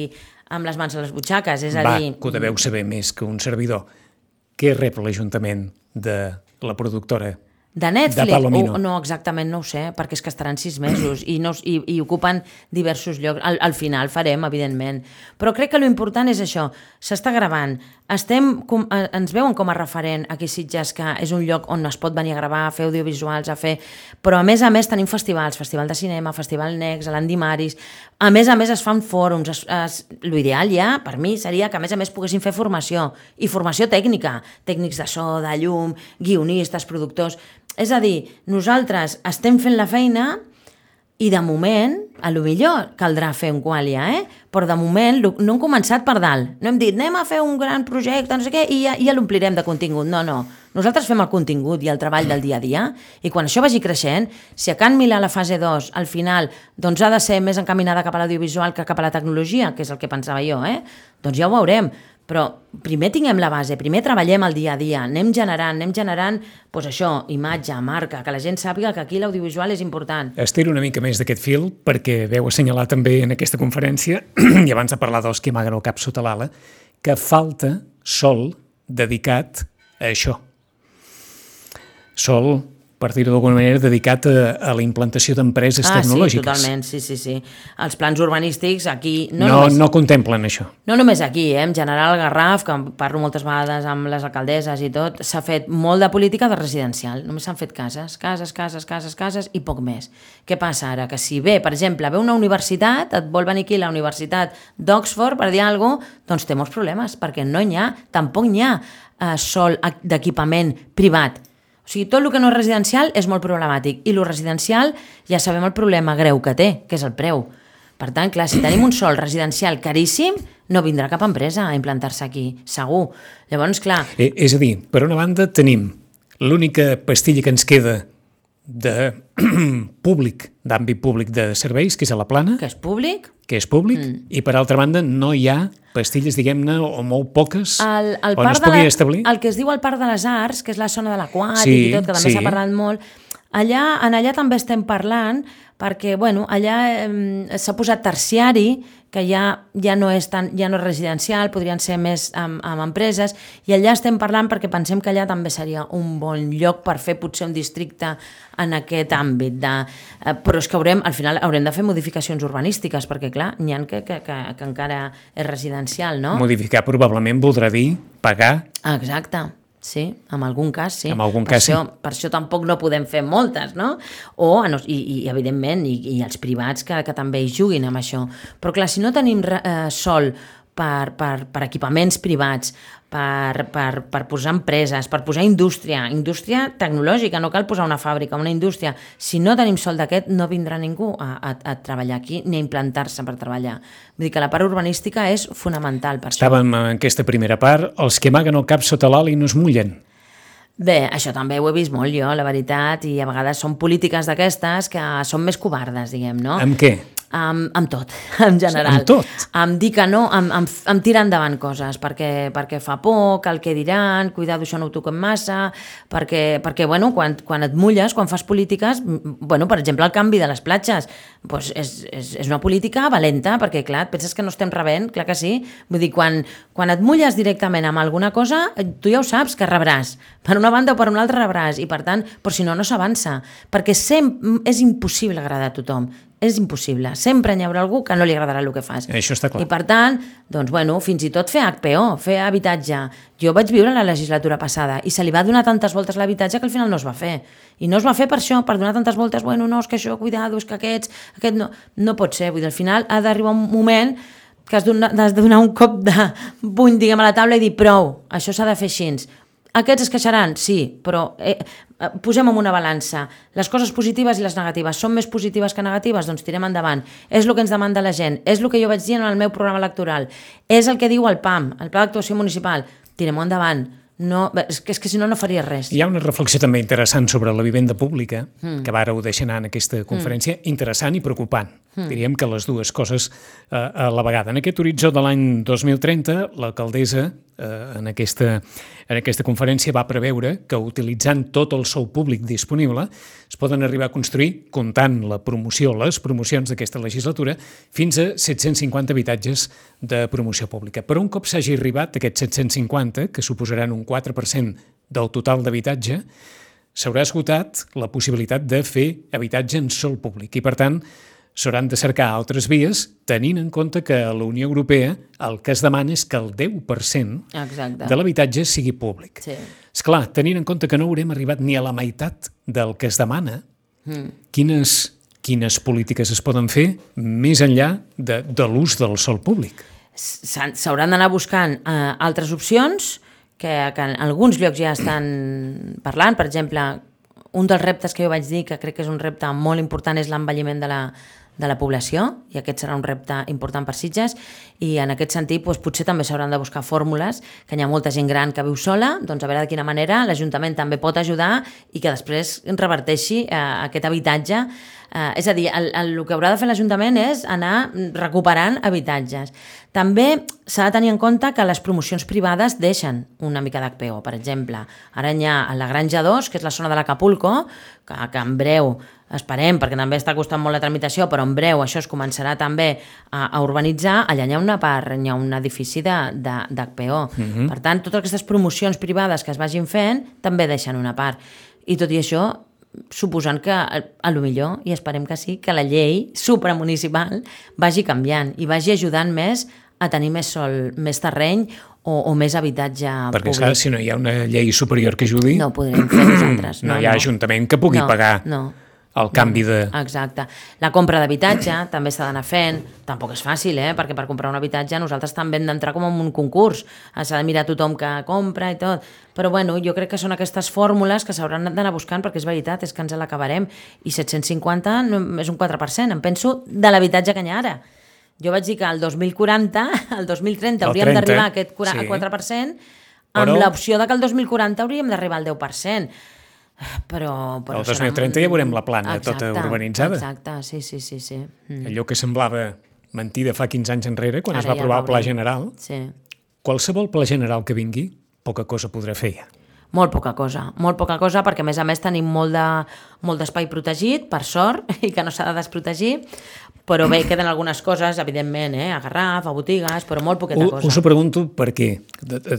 Speaker 3: amb les mans a les butxaques, és a
Speaker 2: Va,
Speaker 3: dir...
Speaker 2: que ho deveu saber més que un servidor. Què rep l'Ajuntament de la productora
Speaker 3: de Netflix?
Speaker 2: De Palomino.
Speaker 3: O, no, exactament no ho sé, perquè és que estaran sis mesos i, no, i, i ocupen diversos llocs. Al, al final farem, evidentment. Però crec que l'important és això, s'està gravant, estem, com, eh, ens veuen com a referent aquí a Sitges, que és un lloc on es pot venir a gravar, a fer audiovisuals, a fer... Però a més a més tenim festivals, Festival de Cinema, Festival Next, l'Andimaris... A més a més es fan fòrums, es, es, l'ideal ja, per mi, seria que a més a més poguessin fer formació, i formació tècnica, tècnics de so, de llum, guionistes, productors. És a dir, nosaltres estem fent la feina i de moment, a lo millor caldrà fer un qualia, eh? però de moment no hem començat per dalt. No hem dit, anem a fer un gran projecte, no sé què, i ja, ja l'omplirem de contingut. No, no. Nosaltres fem el contingut i el treball del dia a dia, i quan això vagi creixent, si a Can Milà la fase 2, al final, doncs ha de ser més encaminada cap a l'audiovisual que cap a la tecnologia, que és el que pensava jo, eh? doncs ja ho veurem. Però primer tinguem la base, primer treballem el dia a dia, anem generant, anem generant doncs això, imatge, marca, que la gent sàpiga que aquí l'audiovisual és important.
Speaker 2: Estiro una mica més d'aquest fil perquè veu assenyalar també en aquesta conferència, *clears throat* i abans de parlar dels que amaguen el cap sota l'ala, que falta sol dedicat a això. Sol per dir-ho d'alguna manera, dedicat a, a la implantació d'empreses
Speaker 3: ah,
Speaker 2: tecnològiques.
Speaker 3: sí, totalment, sí, sí, sí. Els plans urbanístics aquí... No,
Speaker 2: no,
Speaker 3: només,
Speaker 2: no contemplen això.
Speaker 3: No només aquí, eh? en general Garraf, que parlo moltes vegades amb les alcaldesses i tot, s'ha fet molt de política de residencial. Només s'han fet cases, cases, cases, cases, cases i poc més. Què passa ara? Que si ve, per exemple, ve una universitat, et vol venir aquí la Universitat d'Oxford per dir alguna cosa, doncs té molts problemes, perquè no n'hi ha, tampoc n'hi ha eh, sol d'equipament privat o sigui, tot el que no és residencial és molt problemàtic i el residencial ja sabem el problema greu que té, que és el preu. Per tant, clar, si tenim un sol residencial caríssim, no vindrà cap empresa a implantar-se aquí, segur. Llavors, clar...
Speaker 2: Eh, és a dir, per una banda tenim l'única pastilla que ens queda de *clears throat* públic, d'àmbit públic de serveis, que és a la plana.
Speaker 3: Que és públic.
Speaker 2: Que és públic, mm. i per altra banda no hi ha pastilles, diguem-ne, o molt poques,
Speaker 3: el, el
Speaker 2: on es pugui la, establir.
Speaker 3: El que es diu el Parc de les Arts, que és la zona de l'aquàtic sí, i tot, que també s'ha sí. parlat molt, allà, en allà també estem parlant, perquè, bueno, allà eh, s'ha posat terciari, que ja, ja, no és tan, ja no és residencial, podrien ser més amb, amb empreses, i allà estem parlant perquè pensem que allà també seria un bon lloc per fer potser un districte en aquest àmbit. De, eh, però és que haurem, al final haurem de fer modificacions urbanístiques, perquè clar, n'hi ha que, que, que, que encara és residencial, no?
Speaker 2: Modificar probablement voldrà dir pagar
Speaker 3: Exacte. Sí, en algun cas, sí.
Speaker 2: En algun
Speaker 3: per
Speaker 2: cas,
Speaker 3: això,
Speaker 2: sí.
Speaker 3: Per això tampoc no podem fer moltes, no? O, i, i evidentment, i, i els privats que, que també hi juguin amb això. Però clar, si no tenim eh, sol per, per, per equipaments privats, per, per, per posar empreses, per posar indústria, indústria tecnològica, no cal posar una fàbrica, una indústria. Si no tenim sol d'aquest, no vindrà ningú a, a, a treballar aquí ni a implantar-se per treballar. Vull dir que la part urbanística és fonamental per
Speaker 2: Estàvem això. en aquesta primera part, els que amaguen el cap sota l'ala i no es mullen.
Speaker 3: Bé, això també ho he vist molt jo, la veritat, i a vegades són polítiques d'aquestes que són més covardes, diguem, no?
Speaker 2: Amb què?
Speaker 3: Amb, amb tot, *laughs* en general.
Speaker 2: Amb tot?
Speaker 3: Amb dir que no, amb, amb, amb tirar endavant coses, perquè, perquè fa por, que el que diran, cuidado, això no ho toquem massa, perquè, perquè bueno, quan, quan et mulles, quan fas polítiques, bueno, per exemple, el canvi de les platges, doncs és, és, és una política valenta, perquè, clar, et penses que no estem rebent, clar que sí, vull dir, quan, quan et mulles directament amb alguna cosa, tu ja ho saps que rebràs, per una banda o per una altra rebràs, i per tant, però si no, no s'avança, perquè sempre és impossible agradar a tothom, és impossible. Sempre n'hi haurà algú que no li agradarà el que fas.
Speaker 2: Això està clar.
Speaker 3: I per tant, doncs, bueno, fins i tot fer HPO, fer habitatge. Jo vaig viure la legislatura passada i se li va donar tantes voltes l'habitatge que al final no es va fer. I no es va fer per això, per donar tantes voltes, bueno, no, és que això, cuidado, és que aquests, aquest no, no pot ser. Vull dir, al final ha d'arribar un moment que has de donar un cop de puny, diguem, a la taula i dir prou, això s'ha de fer així. Aquests es queixaran? Sí, però eh, posem en una balança. Les coses positives i les negatives són més positives que negatives? Doncs tirem endavant. És el que ens demanda la gent. És el que jo vaig dir en el meu programa electoral. És el que diu el PAM, el Pla d'Actuació Municipal. Tirem-ho endavant. No, és, que, és que si no, no faria res.
Speaker 2: Hi ha una reflexió també interessant sobre la vivenda pública, mm. que ara ho deixen anar en aquesta conferència, mm. interessant i preocupant. Mm. Diríem que les dues coses eh, a la vegada. En aquest horitzó de l'any 2030, l'alcaldessa eh, en, aquesta, en aquesta conferència va preveure que utilitzant tot el sou públic disponible es poden arribar a construir, comptant la promoció, les promocions d'aquesta legislatura, fins a 750 habitatges de promoció pública. Però un cop s'hagi arribat a aquests 750, que suposaran un 4% del total d'habitatge, s'haurà esgotat la possibilitat de fer habitatge en sol públic i, per tant, s'hauran de cercar altres vies tenint en compte que a la Unió Europea el que es demana és que el 10%
Speaker 3: Exacte.
Speaker 2: de l'habitatge sigui públic.
Speaker 3: Sí.
Speaker 2: És clar, tenint en compte que no haurem arribat ni a la meitat del que es demana, mm. quines, quines polítiques es poden fer més enllà de, de l'ús del sol públic?
Speaker 3: S'hauran d'anar buscant eh, altres opcions que, que en alguns llocs ja estan parlant. Per exemple, un dels reptes que jo vaig dir, que crec que és un repte molt important, és l'envelliment de la, de la població, i aquest serà un repte important per Sitges, i en aquest sentit doncs, potser també s'hauran de buscar fórmules, que hi ha molta gent gran que viu sola, doncs a veure de quina manera l'Ajuntament també pot ajudar i que després reverteixi eh, aquest habitatge. Eh, és a dir, el, el, el que haurà de fer l'Ajuntament és anar recuperant habitatges. També s'ha de tenir en compte que les promocions privades deixen una mica d'HPO. Per exemple, ara hi ha a la Granja 2, que és la zona de l'Acapulco, que, que en breu esperem, perquè també està costant molt la tramitació, però en breu això es començarà també a, a urbanitzar, allà hi ha una part, hi ha un edifici d'HPO. De, d'HPO. Per tant, totes aquestes promocions privades que es vagin fent també deixen una part. I tot i això, suposant que, a, lo millor, i esperem que sí, que la llei supramunicipal vagi canviant i vagi ajudant més a tenir més sol, més terreny o, o més habitatge
Speaker 2: Perquè,
Speaker 3: públic.
Speaker 2: clar, si no hi ha una llei superior que ajudi,
Speaker 3: No ho podrem fer nosaltres. *clears throat*
Speaker 2: no, hi ha ajuntament que pugui
Speaker 3: no,
Speaker 2: pagar
Speaker 3: No,
Speaker 2: el canvi de...
Speaker 3: Exacte. La compra d'habitatge també s'ha d'anar fent. Tampoc és fàcil, eh? perquè per comprar un habitatge nosaltres també hem d'entrar com en un concurs. S'ha de mirar tothom que compra i tot. Però bueno, jo crec que són aquestes fórmules que s'hauran d'anar buscant perquè és veritat, és que ens l'acabarem. I 750 no, és un 4%, em penso, de l'habitatge que hi ha ara. Jo vaig dir que el 2040, *laughs* el 2030
Speaker 2: El
Speaker 3: hauríem
Speaker 2: 30,
Speaker 3: d'arribar a aquest cura-
Speaker 2: sí.
Speaker 3: 4%, amb
Speaker 2: Però-
Speaker 3: l'opció de que el 2040 hauríem d'arribar al 10%. Però, però
Speaker 2: El
Speaker 3: serà
Speaker 2: 2030 ja veurem la plana tota urbanitzada.
Speaker 3: Exacte, sí, sí, sí. sí. Mm.
Speaker 2: allò que semblava mentida fa 15 anys enrere, quan
Speaker 3: Ara
Speaker 2: es va
Speaker 3: ja
Speaker 2: aprovar el Pla. General,
Speaker 3: Sí.
Speaker 2: qualsevol pla general que vingui, poca cosa podrà fer ja.
Speaker 3: Molt poca cosa, molt poca cosa, perquè a més a més tenim molt de- molt d'espai protegit, per sort, *laughs* i que no s'ha de desprotegir, però bé, queden algunes coses, evidentment, eh, a Garraf, a botigues, però molt poqueta
Speaker 2: U-
Speaker 3: cosa.
Speaker 2: Us ho pregunto perquè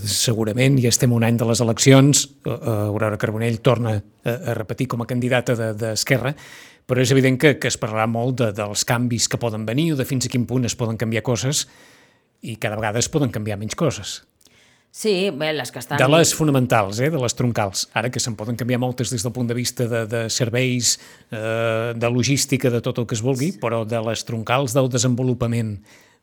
Speaker 2: segurament ja estem un any de les eleccions, eh, eh, Aurora Carbonell torna a, repetir com a candidata de- d'Esquerra, però és evident que, que es parlarà molt de, dels canvis que poden venir o de fins a quin punt es poden canviar coses i cada vegada es poden canviar menys coses.
Speaker 3: Sí, bé, les que estan...
Speaker 2: De les fonamentals, eh, de les troncals. Ara que se'n poden canviar moltes des del punt de vista de, de serveis, eh, de logística, de tot el que es vulgui, però de les troncals del desenvolupament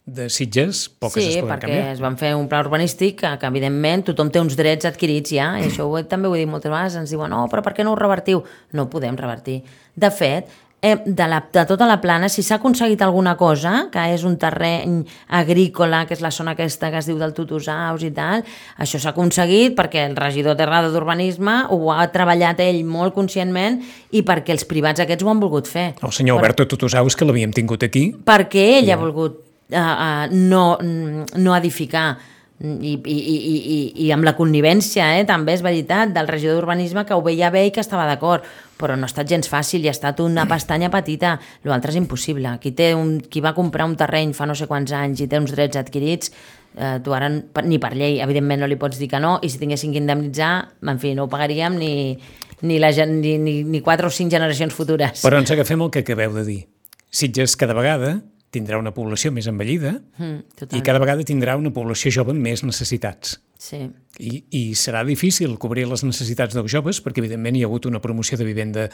Speaker 2: de Sitges, poques
Speaker 3: Sí,
Speaker 2: es poden
Speaker 3: perquè
Speaker 2: canviar.
Speaker 3: es van fer un pla urbanístic que, que evidentment tothom té uns drets adquirits ja, i *clears throat* això ho, també ho he dit moltes vegades, ens diuen, no, però per què no ho revertiu? No ho podem revertir. De fet, eh, de, la, de tota la plana, si s'ha aconseguit alguna cosa, que és un terreny agrícola, que és la zona aquesta que es diu del Tutusaus i tal, això s'ha aconseguit perquè el regidor Terrada d'Urbanisme ho ha treballat ell molt conscientment i perquè els privats aquests ho han volgut fer.
Speaker 2: El senyor Alberto Tutusaus, que l'havíem tingut aquí,
Speaker 3: perquè ell ha volgut uh, uh, no, mm, no edificar i, i, i, i, i- amb la connivència, eh, també és veritat, del regidor d'Urbanisme que ho veia bé i que estava d'acord, però no ha estat gens fàcil i ha estat una pestanya petita. L'altre és impossible. Qui, té un, qui va comprar un terreny fa no sé quants anys i té uns drets adquirits, eh, tu ara ni per llei, evidentment no li pots dir que no, i si tinguessin que indemnitzar, en fi, no ho pagaríem ni, ni, la, ni, ni, ni quatre o cinc generacions futures.
Speaker 2: però ens agafem el que acabeu de dir. Sitges cada vegada tindrà una població més envellida
Speaker 3: Mm,
Speaker 2: i cada vegada tindrà una població jove amb més necessitats.
Speaker 3: Sí.
Speaker 2: I, I serà difícil cobrir les necessitats dels joves perquè, evidentment, hi ha hagut una promoció de vivenda,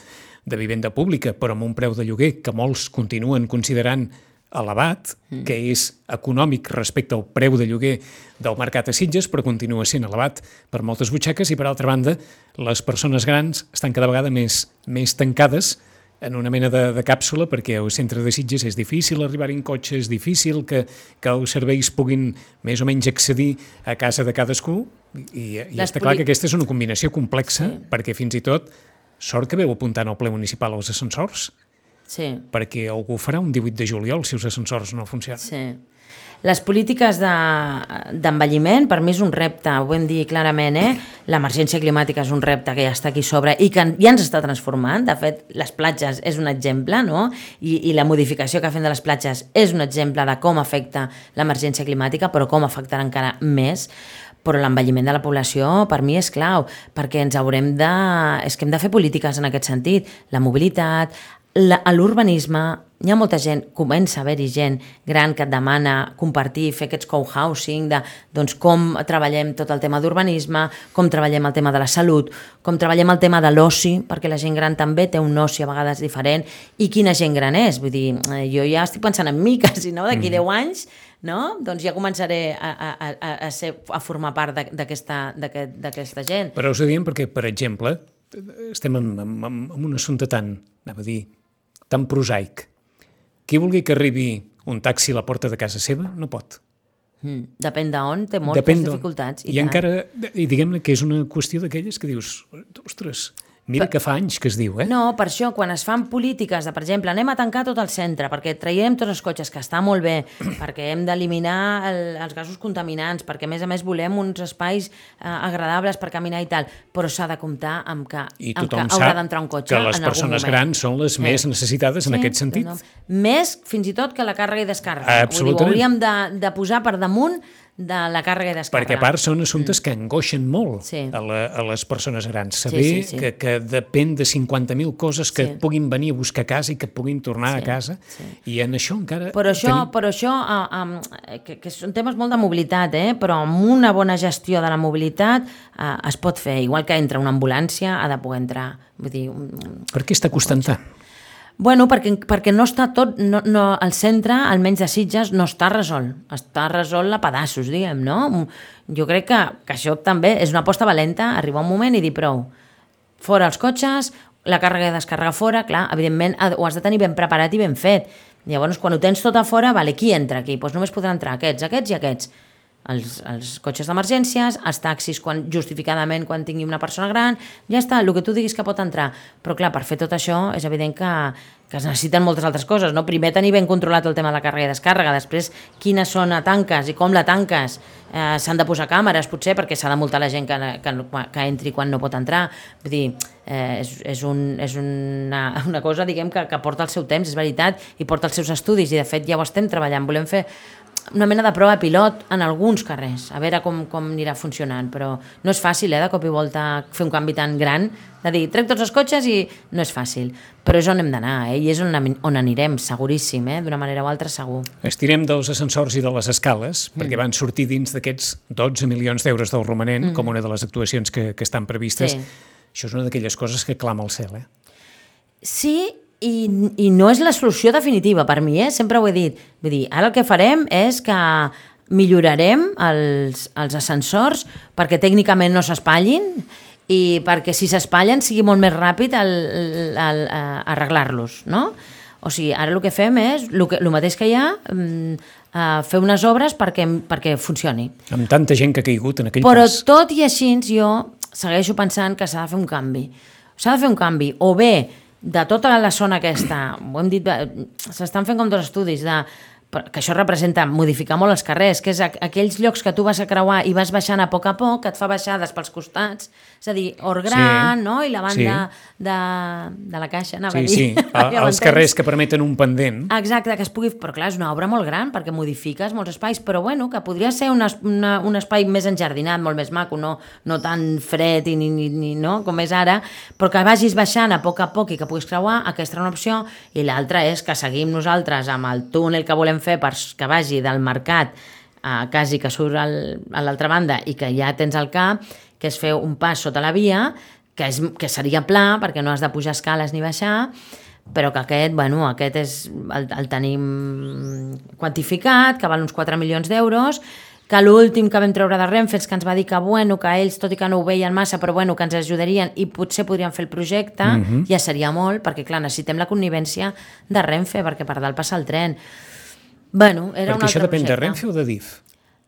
Speaker 2: de vivenda pública, però amb un preu de lloguer que molts continuen considerant elevat, mm. que és econòmic respecte al preu de lloguer del mercat a Sitges, però continua sent elevat per moltes butxaques i, per altra banda, les persones grans estan cada vegada més, més tancades en una mena de, de càpsula perquè al centre de Sitges és difícil arribar en cotxe, és difícil que, que els serveis puguin més o menys accedir a casa de cadascú i, i
Speaker 3: Les
Speaker 2: està clar que aquesta és una combinació complexa sí. perquè fins i tot sort que veu apuntant al ple municipal els ascensors
Speaker 3: Sí,
Speaker 2: perquè algú farà un 18 de juliol si els ascensors no funcionen.
Speaker 3: sí. Les polítiques de- d'envelliment, per mi és un repte, ho vam dir clarament, eh? L'emergència climàtica és un repte que ja està aquí sobre i que ja ens està transformant. De fet, les platges és un exemple, no? I, i la modificació que fem de les platges és un exemple de com afecta l'emergència climàtica, però com afectarà encara més. però l'envelliment de la població per mi és clau, perquè ens haurem de... és que hem de fer polítiques en aquest sentit. La mobilitat, a l'urbanisme, hi ha molta gent, comença a haver-hi gent gran que et demana compartir, fer aquests co-housing, de doncs, com treballem tot el tema d'urbanisme, com treballem el tema de la salut, com treballem el tema de l'oci, perquè la gent gran també té un oci a vegades diferent, i quina gent gran és. Vull dir, eh, jo ja estic pensant en mi, *laughs* quasi, no? D'aquí
Speaker 2: Mm.
Speaker 3: 10 anys, no? Doncs ja començaré a, a, a, a, ser, a formar part d'aquesta d'aquest- d'aquesta gent.
Speaker 2: Però us ho diem perquè, per exemple, estem en, en en un assumpte tan, anava a dir, tan prosaic. Qui vulgui que arribi un taxi a la porta de casa seva, no pot.
Speaker 3: Mm. Depèn d'on, té moltes
Speaker 2: Depèn
Speaker 3: dificultats.
Speaker 2: I,
Speaker 3: tant.
Speaker 2: encara, i diguem-ne que és una qüestió d'aquelles que dius, ostres, mira que fa anys que es diu, eh?
Speaker 3: No, per això, quan es fan polítiques de, per exemple, anem a tancar tot el centre perquè traiem tots els cotxes, que està molt bé, *coughs* perquè hem d'eliminar el- els gasos contaminants, perquè a més a més volem uns espais eh, agradables per caminar i tal, però s'ha de comptar amb que,
Speaker 2: I
Speaker 3: amb que haurà d'entrar un cotxe
Speaker 2: que les
Speaker 3: en
Speaker 2: persones grans són les més necessitades en aquest sentit.
Speaker 3: No. Més, fins i tot, que la càrrega i descàrrega. Vull dir,
Speaker 2: Absolutament.
Speaker 3: hauríem de, de posar per damunt de la càrrega i descàrrega.
Speaker 2: Perquè a part són assumptes que angoixen molt
Speaker 3: Sí.
Speaker 2: a, la, a les persones grans. Saber
Speaker 3: sí, sí.
Speaker 2: Que, que depèn de 50.000 coses que
Speaker 3: Sí.
Speaker 2: puguin venir a buscar a casa i que puguin tornar
Speaker 3: Sí,
Speaker 2: a casa.
Speaker 3: sí.
Speaker 2: I en això encara...
Speaker 3: Però això,
Speaker 2: tenim-
Speaker 3: però això um, que, que són temes molt de mobilitat, eh? però amb una bona gestió de la mobilitat uh, es pot fer. Igual que entra una ambulància, ha de poder entrar. Vull dir, un-
Speaker 2: Per què està costant tant?
Speaker 3: Bueno, perquè, perquè no està tot, no, no, el centre, almenys de Sitges, no està resolt. Està resolt a pedaços, diguem, no? Jo crec que, que això també és una aposta valenta, arribar un moment i dir prou. Fora els cotxes, la càrrega i descàrrega fora, clar, evidentment ho has de tenir ben preparat i ben fet. Llavors, quan ho tens tot a fora, vale, qui entra aquí? Doncs només podran entrar aquests, aquests i aquests els, els cotxes d'emergències, els taxis quan, justificadament quan tingui una persona gran, ja està, el que tu diguis que pot entrar. Però clar, per fer tot això és evident que, que es necessiten moltes altres coses. No? Primer tenir ben controlat el tema de la càrrega i descàrrega, després quina zona tanques i com la tanques. Eh, S'han de posar càmeres, potser, perquè s'ha de multar la gent que, que, que entri quan no pot entrar. Vull dir, eh, és, és, un, és una, *laughs* una cosa, diguem, que, que porta el seu temps, és veritat, i porta els seus estudis, i de fet ja ho estem treballant. Volem fer una mena de prova pilot en alguns carrers, a veure com, com anirà funcionant, però no és fàcil, eh, de cop i volta fer un canvi tan gran, de dir, trec tots els cotxes i no és fàcil, però és on hem d'anar, eh, i és on, on anirem, seguríssim, eh, d'una manera o altra segur.
Speaker 2: Estirem dels ascensors i de les escales,
Speaker 3: Mm.
Speaker 2: perquè van sortir dins d'aquests 12 milions d'euros del romanent, com una de les actuacions que, que estan previstes.
Speaker 3: Mm. Sí.
Speaker 2: Això és una d'aquelles coses que clama al cel, eh?
Speaker 3: Sí, i, i no és la solució definitiva per mi, eh? sempre ho he dit. Vull dir, ara el que farem és que millorarem els, els ascensors perquè tècnicament no s'espatllin i perquè si s'espatllen sigui molt més ràpid eh, arreglar-los, no? O sigui, ara el que fem és el, que, el mateix que hi ha, mm, eh, fer unes obres perquè, perquè funcioni.
Speaker 2: Amb tanta gent que ha caigut en aquell
Speaker 3: Però
Speaker 2: pas.
Speaker 3: tot i així jo segueixo pensant que s'ha de fer un canvi. S'ha de fer un canvi, o bé de tota la zona aquesta, ho hem dit, s'estan fent com dos estudis, de, que això representa modificar molt els carrers, que és aqu aquells llocs que tu vas a creuar i vas baixant a poc a poc, que et fa baixades pels costats, és a dir, Orgran,
Speaker 2: Sí.
Speaker 3: no? i la banda
Speaker 2: Sí.
Speaker 3: de, de la caixa, anava
Speaker 2: Sí,
Speaker 3: a dir.
Speaker 2: sí, *laughs* a,
Speaker 3: Ja
Speaker 2: els carrers que permeten un pendent.
Speaker 3: Exacte, que es pugui... Però clar, és una obra molt gran perquè modifiques molts espais, però bueno, que podria ser un, es, una, un espai més enjardinat, molt més maco, no, no tan fred i ni, ni, ni, no, com és ara, però que vagis baixant a poc a poc i que puguis creuar, aquesta era una opció, i l'altra és que seguim nosaltres amb el túnel que volem fer per que vagi del mercat a quasi que surt al, a l'altra banda i que ja tens al cap, que és fer un pas sota la via, que, és, que seria pla, perquè no has de pujar escales ni baixar, però que aquest, bueno, aquest és, el, el tenim quantificat, que val uns 4 milions d'euros, que l'últim que vam treure de Renfe que ens va dir que, bueno, que ells, tot i que no ho veien massa, però bueno, que ens ajudarien i potser podrien fer el projecte, mm -hmm. ja seria molt, perquè clar, necessitem la connivència de Renfe, perquè per dalt passa el tren. Bueno, era un
Speaker 2: Perquè això
Speaker 3: altre
Speaker 2: depèn de
Speaker 3: projecte.
Speaker 2: Renfe o de DIF?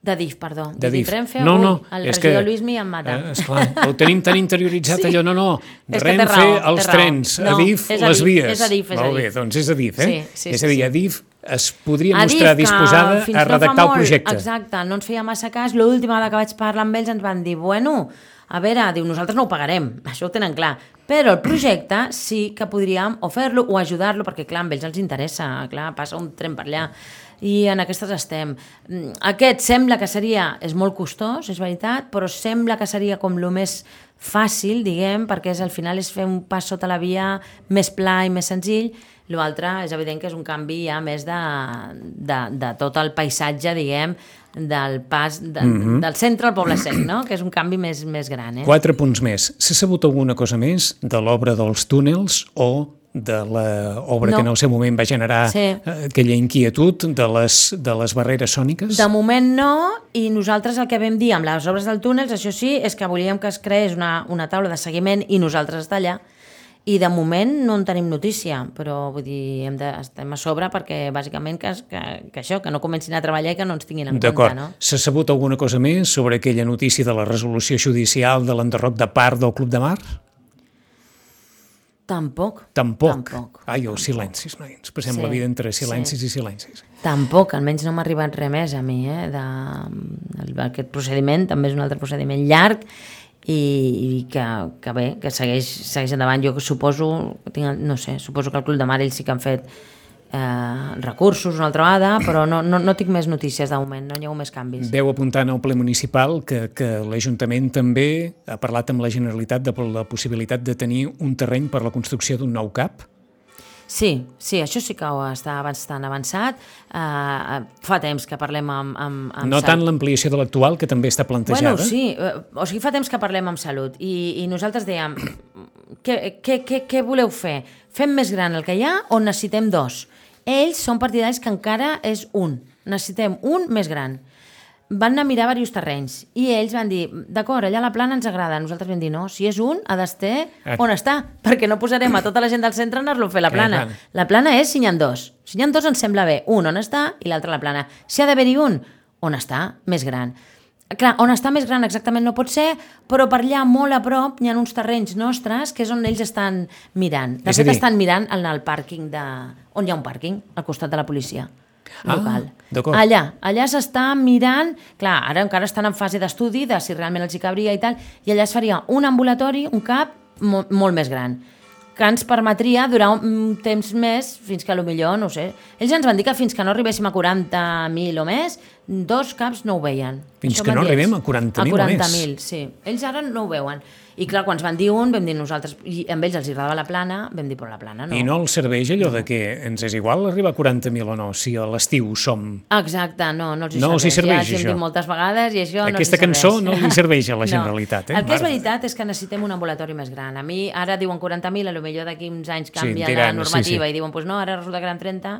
Speaker 3: De DIF, perdó.
Speaker 2: De DIF.
Speaker 3: Renfe,
Speaker 2: no, no,
Speaker 3: el
Speaker 2: és
Speaker 3: regidor
Speaker 2: que,
Speaker 3: Luismi em mata.
Speaker 2: Eh, esclar, ho tenim tan interioritzat *laughs*
Speaker 3: Sí.
Speaker 2: allò, no, no, de
Speaker 3: És
Speaker 2: Renfe
Speaker 3: raó, raó.
Speaker 2: trens,
Speaker 3: No,
Speaker 2: a DIF
Speaker 3: a
Speaker 2: les
Speaker 3: DIF,
Speaker 2: vies.
Speaker 3: és a DIF, és a
Speaker 2: Molt bé,
Speaker 3: DIF.
Speaker 2: doncs és a DIF, eh?
Speaker 3: Sí, sí,
Speaker 2: és a dir,
Speaker 3: sí.
Speaker 2: a DIF es podria
Speaker 3: dit
Speaker 2: mostrar
Speaker 3: que
Speaker 2: disposada a
Speaker 3: no
Speaker 2: redactar el
Speaker 3: molt-
Speaker 2: projecte.
Speaker 3: Exacte, no ens feia massa cas. L'última vegada que vaig parlar amb ells ens van dir, bueno, a veure, diu, nosaltres no ho pagarem, això ho tenen clar, però el projecte sí que podríem o fer-lo o ajudar-lo, perquè clar, amb ells els interessa, clar, passa un tren per allà, i en aquestes estem. Mm, Aquest sembla que seria, és molt costós, és veritat, però sembla que seria com el més fàcil, diguem, perquè és, al final és fer un pas sota la via més pla i més senzill, L'altre és evident que és un canvi ja més de, de, de tot el paisatge, diguem, del pas de, mm -hmm. del centre al poble sec, no? que és un canvi més, més gran. Eh?
Speaker 2: Quatre punts més. S'ha sabut alguna cosa més de l'obra dels túnels o de l'obra
Speaker 3: No.
Speaker 2: que en el seu moment va generar
Speaker 3: Sí.
Speaker 2: eh, aquella inquietud de les, de les barreres sòniques?
Speaker 3: De moment no, i nosaltres el que vam dir amb les obres del túnels, això sí, és que volíem que es creés una, una taula de seguiment i nosaltres estar allà, i de moment no en tenim notícia, però vull dir, hem de, estem a sobre perquè bàsicament que, que, que això, que no comencin a treballar i que no ens tinguin en
Speaker 2: D'acord.
Speaker 3: compte, no?
Speaker 2: S'ha sabut alguna cosa més sobre aquella notícia de la resolució judicial de l'enderroc de part del Club de Mar?
Speaker 3: Tampoc.
Speaker 2: Tampoc.
Speaker 3: Tampoc.
Speaker 2: Ai, els silencis, noi. Ens passem
Speaker 3: Sí,
Speaker 2: la vida entre
Speaker 3: sí.
Speaker 2: silencis i silencis.
Speaker 3: Tampoc, almenys no m'ha arribat res més a mi, eh? De, aquest procediment també és un altre procediment llarg i, i que, que bé, que segueix, segueix endavant. Jo suposo, tinc, no sé, suposo que el Club de Mar ells sí que han fet eh, recursos una altra vegada, però no, no, no tinc més notícies de moment, no hi ha més canvis.
Speaker 2: Veu apuntar en el ple municipal que, que l'Ajuntament també ha parlat amb la Generalitat de la possibilitat de tenir un terreny per la construcció d'un nou CAP.
Speaker 3: Sí, sí, això sí que ho està bastant avançat. Uh, fa temps que parlem amb... amb, amb
Speaker 2: No
Speaker 3: Sal-
Speaker 2: tant l'ampliació de l'actual, que també està plantejada.
Speaker 3: Bueno, sí, eh, o sigui, fa temps que parlem amb Salut i, i nosaltres dèiem, *clears throat* què, què, què, què voleu fer? Fem més gran el que hi ha o necessitem dos? Ells són partidaris que encara és un, necessitem un més gran. Van anar a mirar diversos terrenys i ells van dir, d'acord, allà la plana ens agrada. Nosaltres vam dir, no, si és un, ha d'estar on està, perquè no posarem a tota la gent del centre a anar-lo a fer la plana. La plana és si n'hi ha dos. Si n'hi ha dos ens sembla bé. Un on està i l'altre a la plana. Si ha d'haver-hi un, on està, més gran. Clar, on està més gran exactament no pot ser, però per allà molt a prop hi ha uns terrenys nostres que és on ells estan mirant. De
Speaker 2: a
Speaker 3: fet,
Speaker 2: dir-
Speaker 3: estan mirant en el pàrquing de... on hi ha un pàrquing, al costat de la policia local.
Speaker 2: d'acord.
Speaker 3: allà, allà s'està mirant... Clar, ara encara estan en fase d'estudi de si realment els hi cabria i tal, i allà es faria un ambulatori, un CAP, molt, molt més gran que ens permetria durar un temps més fins que a lo millor, no sé. Ells ens van dir que fins que no arribéssim a 40.000 o més, dos caps no ho veien.
Speaker 2: Fins
Speaker 3: Això
Speaker 2: que no arribem a 40.000 o
Speaker 3: A
Speaker 2: més.
Speaker 3: 40.000, sí. Ells ara no ho veuen. I clar, quan ens van dir un, vam dir nosaltres, i amb ells els agradava la plana, vam dir, però la plana no.
Speaker 2: I no els serveix allò de que ens és igual arribar a 40.000 o no, si a l'estiu som...
Speaker 3: Exacte, no, no els hi
Speaker 2: No els hi serveix,
Speaker 3: ja
Speaker 2: això.
Speaker 3: moltes vegades i això no
Speaker 2: Aquesta
Speaker 3: serveix.
Speaker 2: cançó no li serveix a la *laughs* Generalitat, eh?
Speaker 3: El que és veritat és que necessitem un ambulatori més gran. A mi ara diuen 40.000, a lo millor d'aquí uns anys
Speaker 2: Sí,
Speaker 3: canvia
Speaker 2: diran,
Speaker 3: la
Speaker 2: sí,
Speaker 3: normativa
Speaker 2: sí.
Speaker 3: i diuen, pues no, ara resulta que eren 30.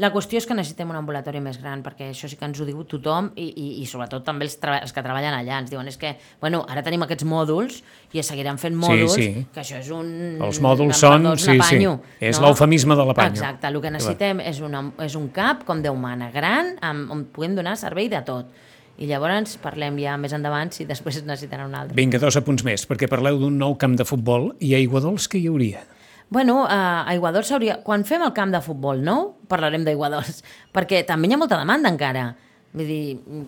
Speaker 3: La qüestió és que necessitem un ambulatori més gran, perquè això sí que ens ho diu tothom i, i, i sobretot també els, els que treballen allà. Ens diuen, és que, bueno, ara tenim aquests mòduls i es seguiran fent mòduls,
Speaker 2: sí.
Speaker 3: que això és un...
Speaker 2: Els mòduls són-
Speaker 3: apanyo,
Speaker 2: sí, sí. És l'eufemisme de l'apanyo.
Speaker 3: Exacte, el que necessitem és, una, és un cap com Déu mana, gran, amb, on puguem donar servei de tot. I llavors parlem ja més endavant si després necessitaran un altre.
Speaker 2: Vinga, dos apunts més, perquè parleu d'un nou camp de futbol i a Iguadols que hi hauria?
Speaker 3: Bueno, a Aiguadols s'hauria... Quan fem el camp de futbol nou, parlarem d'Aiguadols, *laughs* perquè també hi ha molta demanda encara. Vull dir,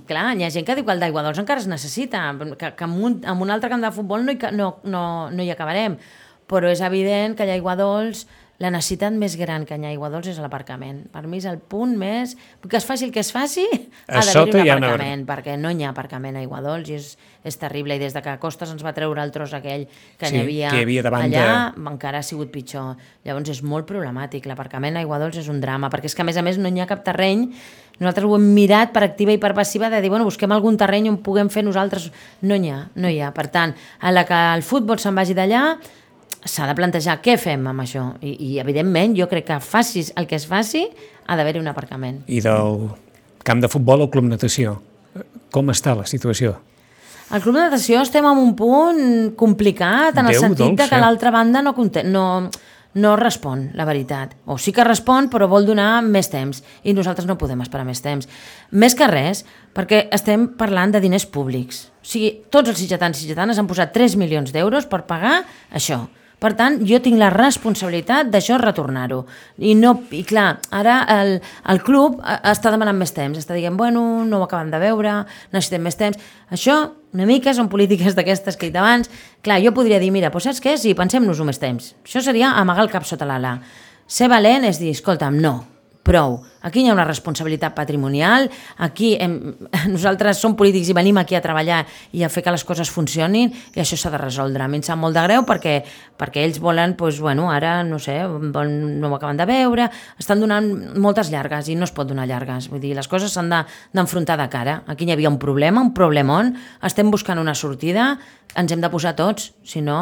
Speaker 3: clar, hi ha gent que diu que el d'Aiguadols encara es necessita, que, que amb, un, amb un altre camp de futbol no hi, no, no, no hi acabarem. Però és evident que allà a Aiguadols la necessitat més gran que hi ha a Aiguadols és l'aparcament. Per mi és el punt més... Que es faci el que es faci,
Speaker 2: A
Speaker 3: ha d'haver-hi un
Speaker 2: hi ha
Speaker 3: aparcament, perquè no hi ha aparcament a Aiguadols i és, és terrible. I des de que Costes ens va treure el tros aquell que
Speaker 2: Sí,
Speaker 3: n'hi havia,
Speaker 2: que hi havia davant
Speaker 3: allà,
Speaker 2: de-
Speaker 3: encara ha sigut pitjor. Llavors és molt problemàtic. L'aparcament a Aiguadols és un drama, perquè és que a més a més no hi ha cap terreny. Nosaltres ho hem mirat per activa i per passiva de dir, bueno, busquem algun terreny on puguem fer nosaltres. No n'hi ha, no hi ha. Per tant, a la que el futbol se'n vagi d'allà, s'ha de plantejar què fem amb això. I, I, evidentment, jo crec que facis el que es faci, ha d'haver-hi un aparcament.
Speaker 2: I del camp de futbol al club natació. Com està la situació?
Speaker 3: Al club de natació estem en un punt complicat, en el
Speaker 2: Déu
Speaker 3: sentit de
Speaker 2: dolç,
Speaker 3: que
Speaker 2: eh?
Speaker 3: l'altra banda no, no, no respon, la veritat. O sí que respon, però vol donar més temps, i nosaltres no podem esperar més temps. Més que res, perquè estem parlant de diners públics. O sigui, tots els sitgetans i sitgetanes han posat 3 milions d'euros per pagar això, Per tant, jo tinc la responsabilitat d'això retornar-ho. I, no, I clar, ara el, el club eh, està demanant més temps, està dient, bueno, no ho acabem de veure, necessitem més temps. Això, una mica, són polítiques d'aquestes que he dit abans. Clar, jo podria dir, mira, doncs saps què? Sí, pensem-nos-ho més temps. Això seria amagar el cap sota l'ala. Ser valent és dir, escolta'm, no, prou. Aquí hi ha una responsabilitat patrimonial, aquí hem, *laughs* nosaltres som polítics i venim aquí a treballar i a fer que les coses funcionin i això s'ha de resoldre. A mi em sap molt de greu perquè, perquè ells volen, doncs, bueno, ara, no sé, volen, no ho acaben de veure, estan donant moltes llargues i no es pot donar llargues. Vull dir, les coses s'han d'enfrontar de, de cara. Aquí hi havia un problema, un problemón, estem buscant una sortida, ens hem de posar tots, si no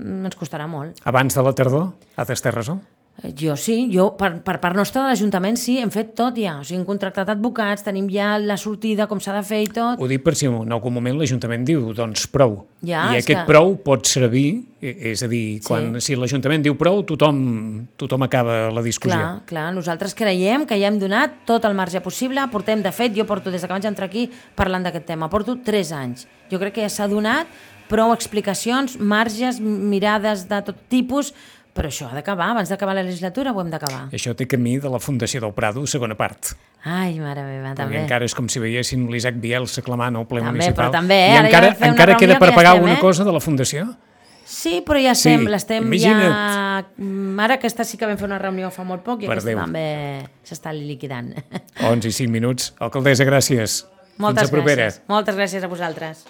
Speaker 3: ens costarà molt.
Speaker 2: Abans de la tardor, ha d'estar resolt?
Speaker 3: Jo sí, jo per, per part nostra de l'Ajuntament sí, hem fet tot ja. O sigui, hem contractat advocats, tenim ja la sortida, com s'ha de fer i tot.
Speaker 2: Ho dic per si en algun moment l'Ajuntament diu, doncs prou.
Speaker 3: Ja,
Speaker 2: I aquest
Speaker 3: que...
Speaker 2: prou pot servir, és a dir, quan, sí. si l'Ajuntament diu prou, tothom, tothom acaba la discussió.
Speaker 3: Clar, clar, nosaltres creiem que ja hem donat tot el marge possible, portem, de fet, jo porto des que vaig entrar aquí parlant d'aquest tema, porto 3 anys. Jo crec que ja s'ha donat prou explicacions, marges, mirades de tot tipus, però això ha d'acabar, abans d'acabar la legislatura ho hem d'acabar.
Speaker 2: Això té camí de la Fundació del Prado, segona part.
Speaker 3: Ai, mare meva,
Speaker 2: Perquè
Speaker 3: també.
Speaker 2: encara és com si veiessin l'Isaac Bielsa clamant al ple
Speaker 3: També,
Speaker 2: municipal.
Speaker 3: però també,
Speaker 2: I
Speaker 3: ara ja
Speaker 2: encara,
Speaker 3: una
Speaker 2: encara queda per
Speaker 3: que ja
Speaker 2: pagar
Speaker 3: estem,
Speaker 2: alguna
Speaker 3: eh?
Speaker 2: cosa de la Fundació?
Speaker 3: Sí, però ja
Speaker 2: Sí,
Speaker 3: estem
Speaker 2: imagina't.
Speaker 3: ja... Mm, Ara aquesta sí que vam fer una reunió fa molt poc i
Speaker 2: Per
Speaker 3: aquesta
Speaker 2: Déu.
Speaker 3: també s'està liquidant.
Speaker 2: 11 i 5 minuts. Alcaldessa, gràcies.
Speaker 3: Moltes
Speaker 2: Fins a propera.
Speaker 3: gràcies. Moltes gràcies a vosaltres.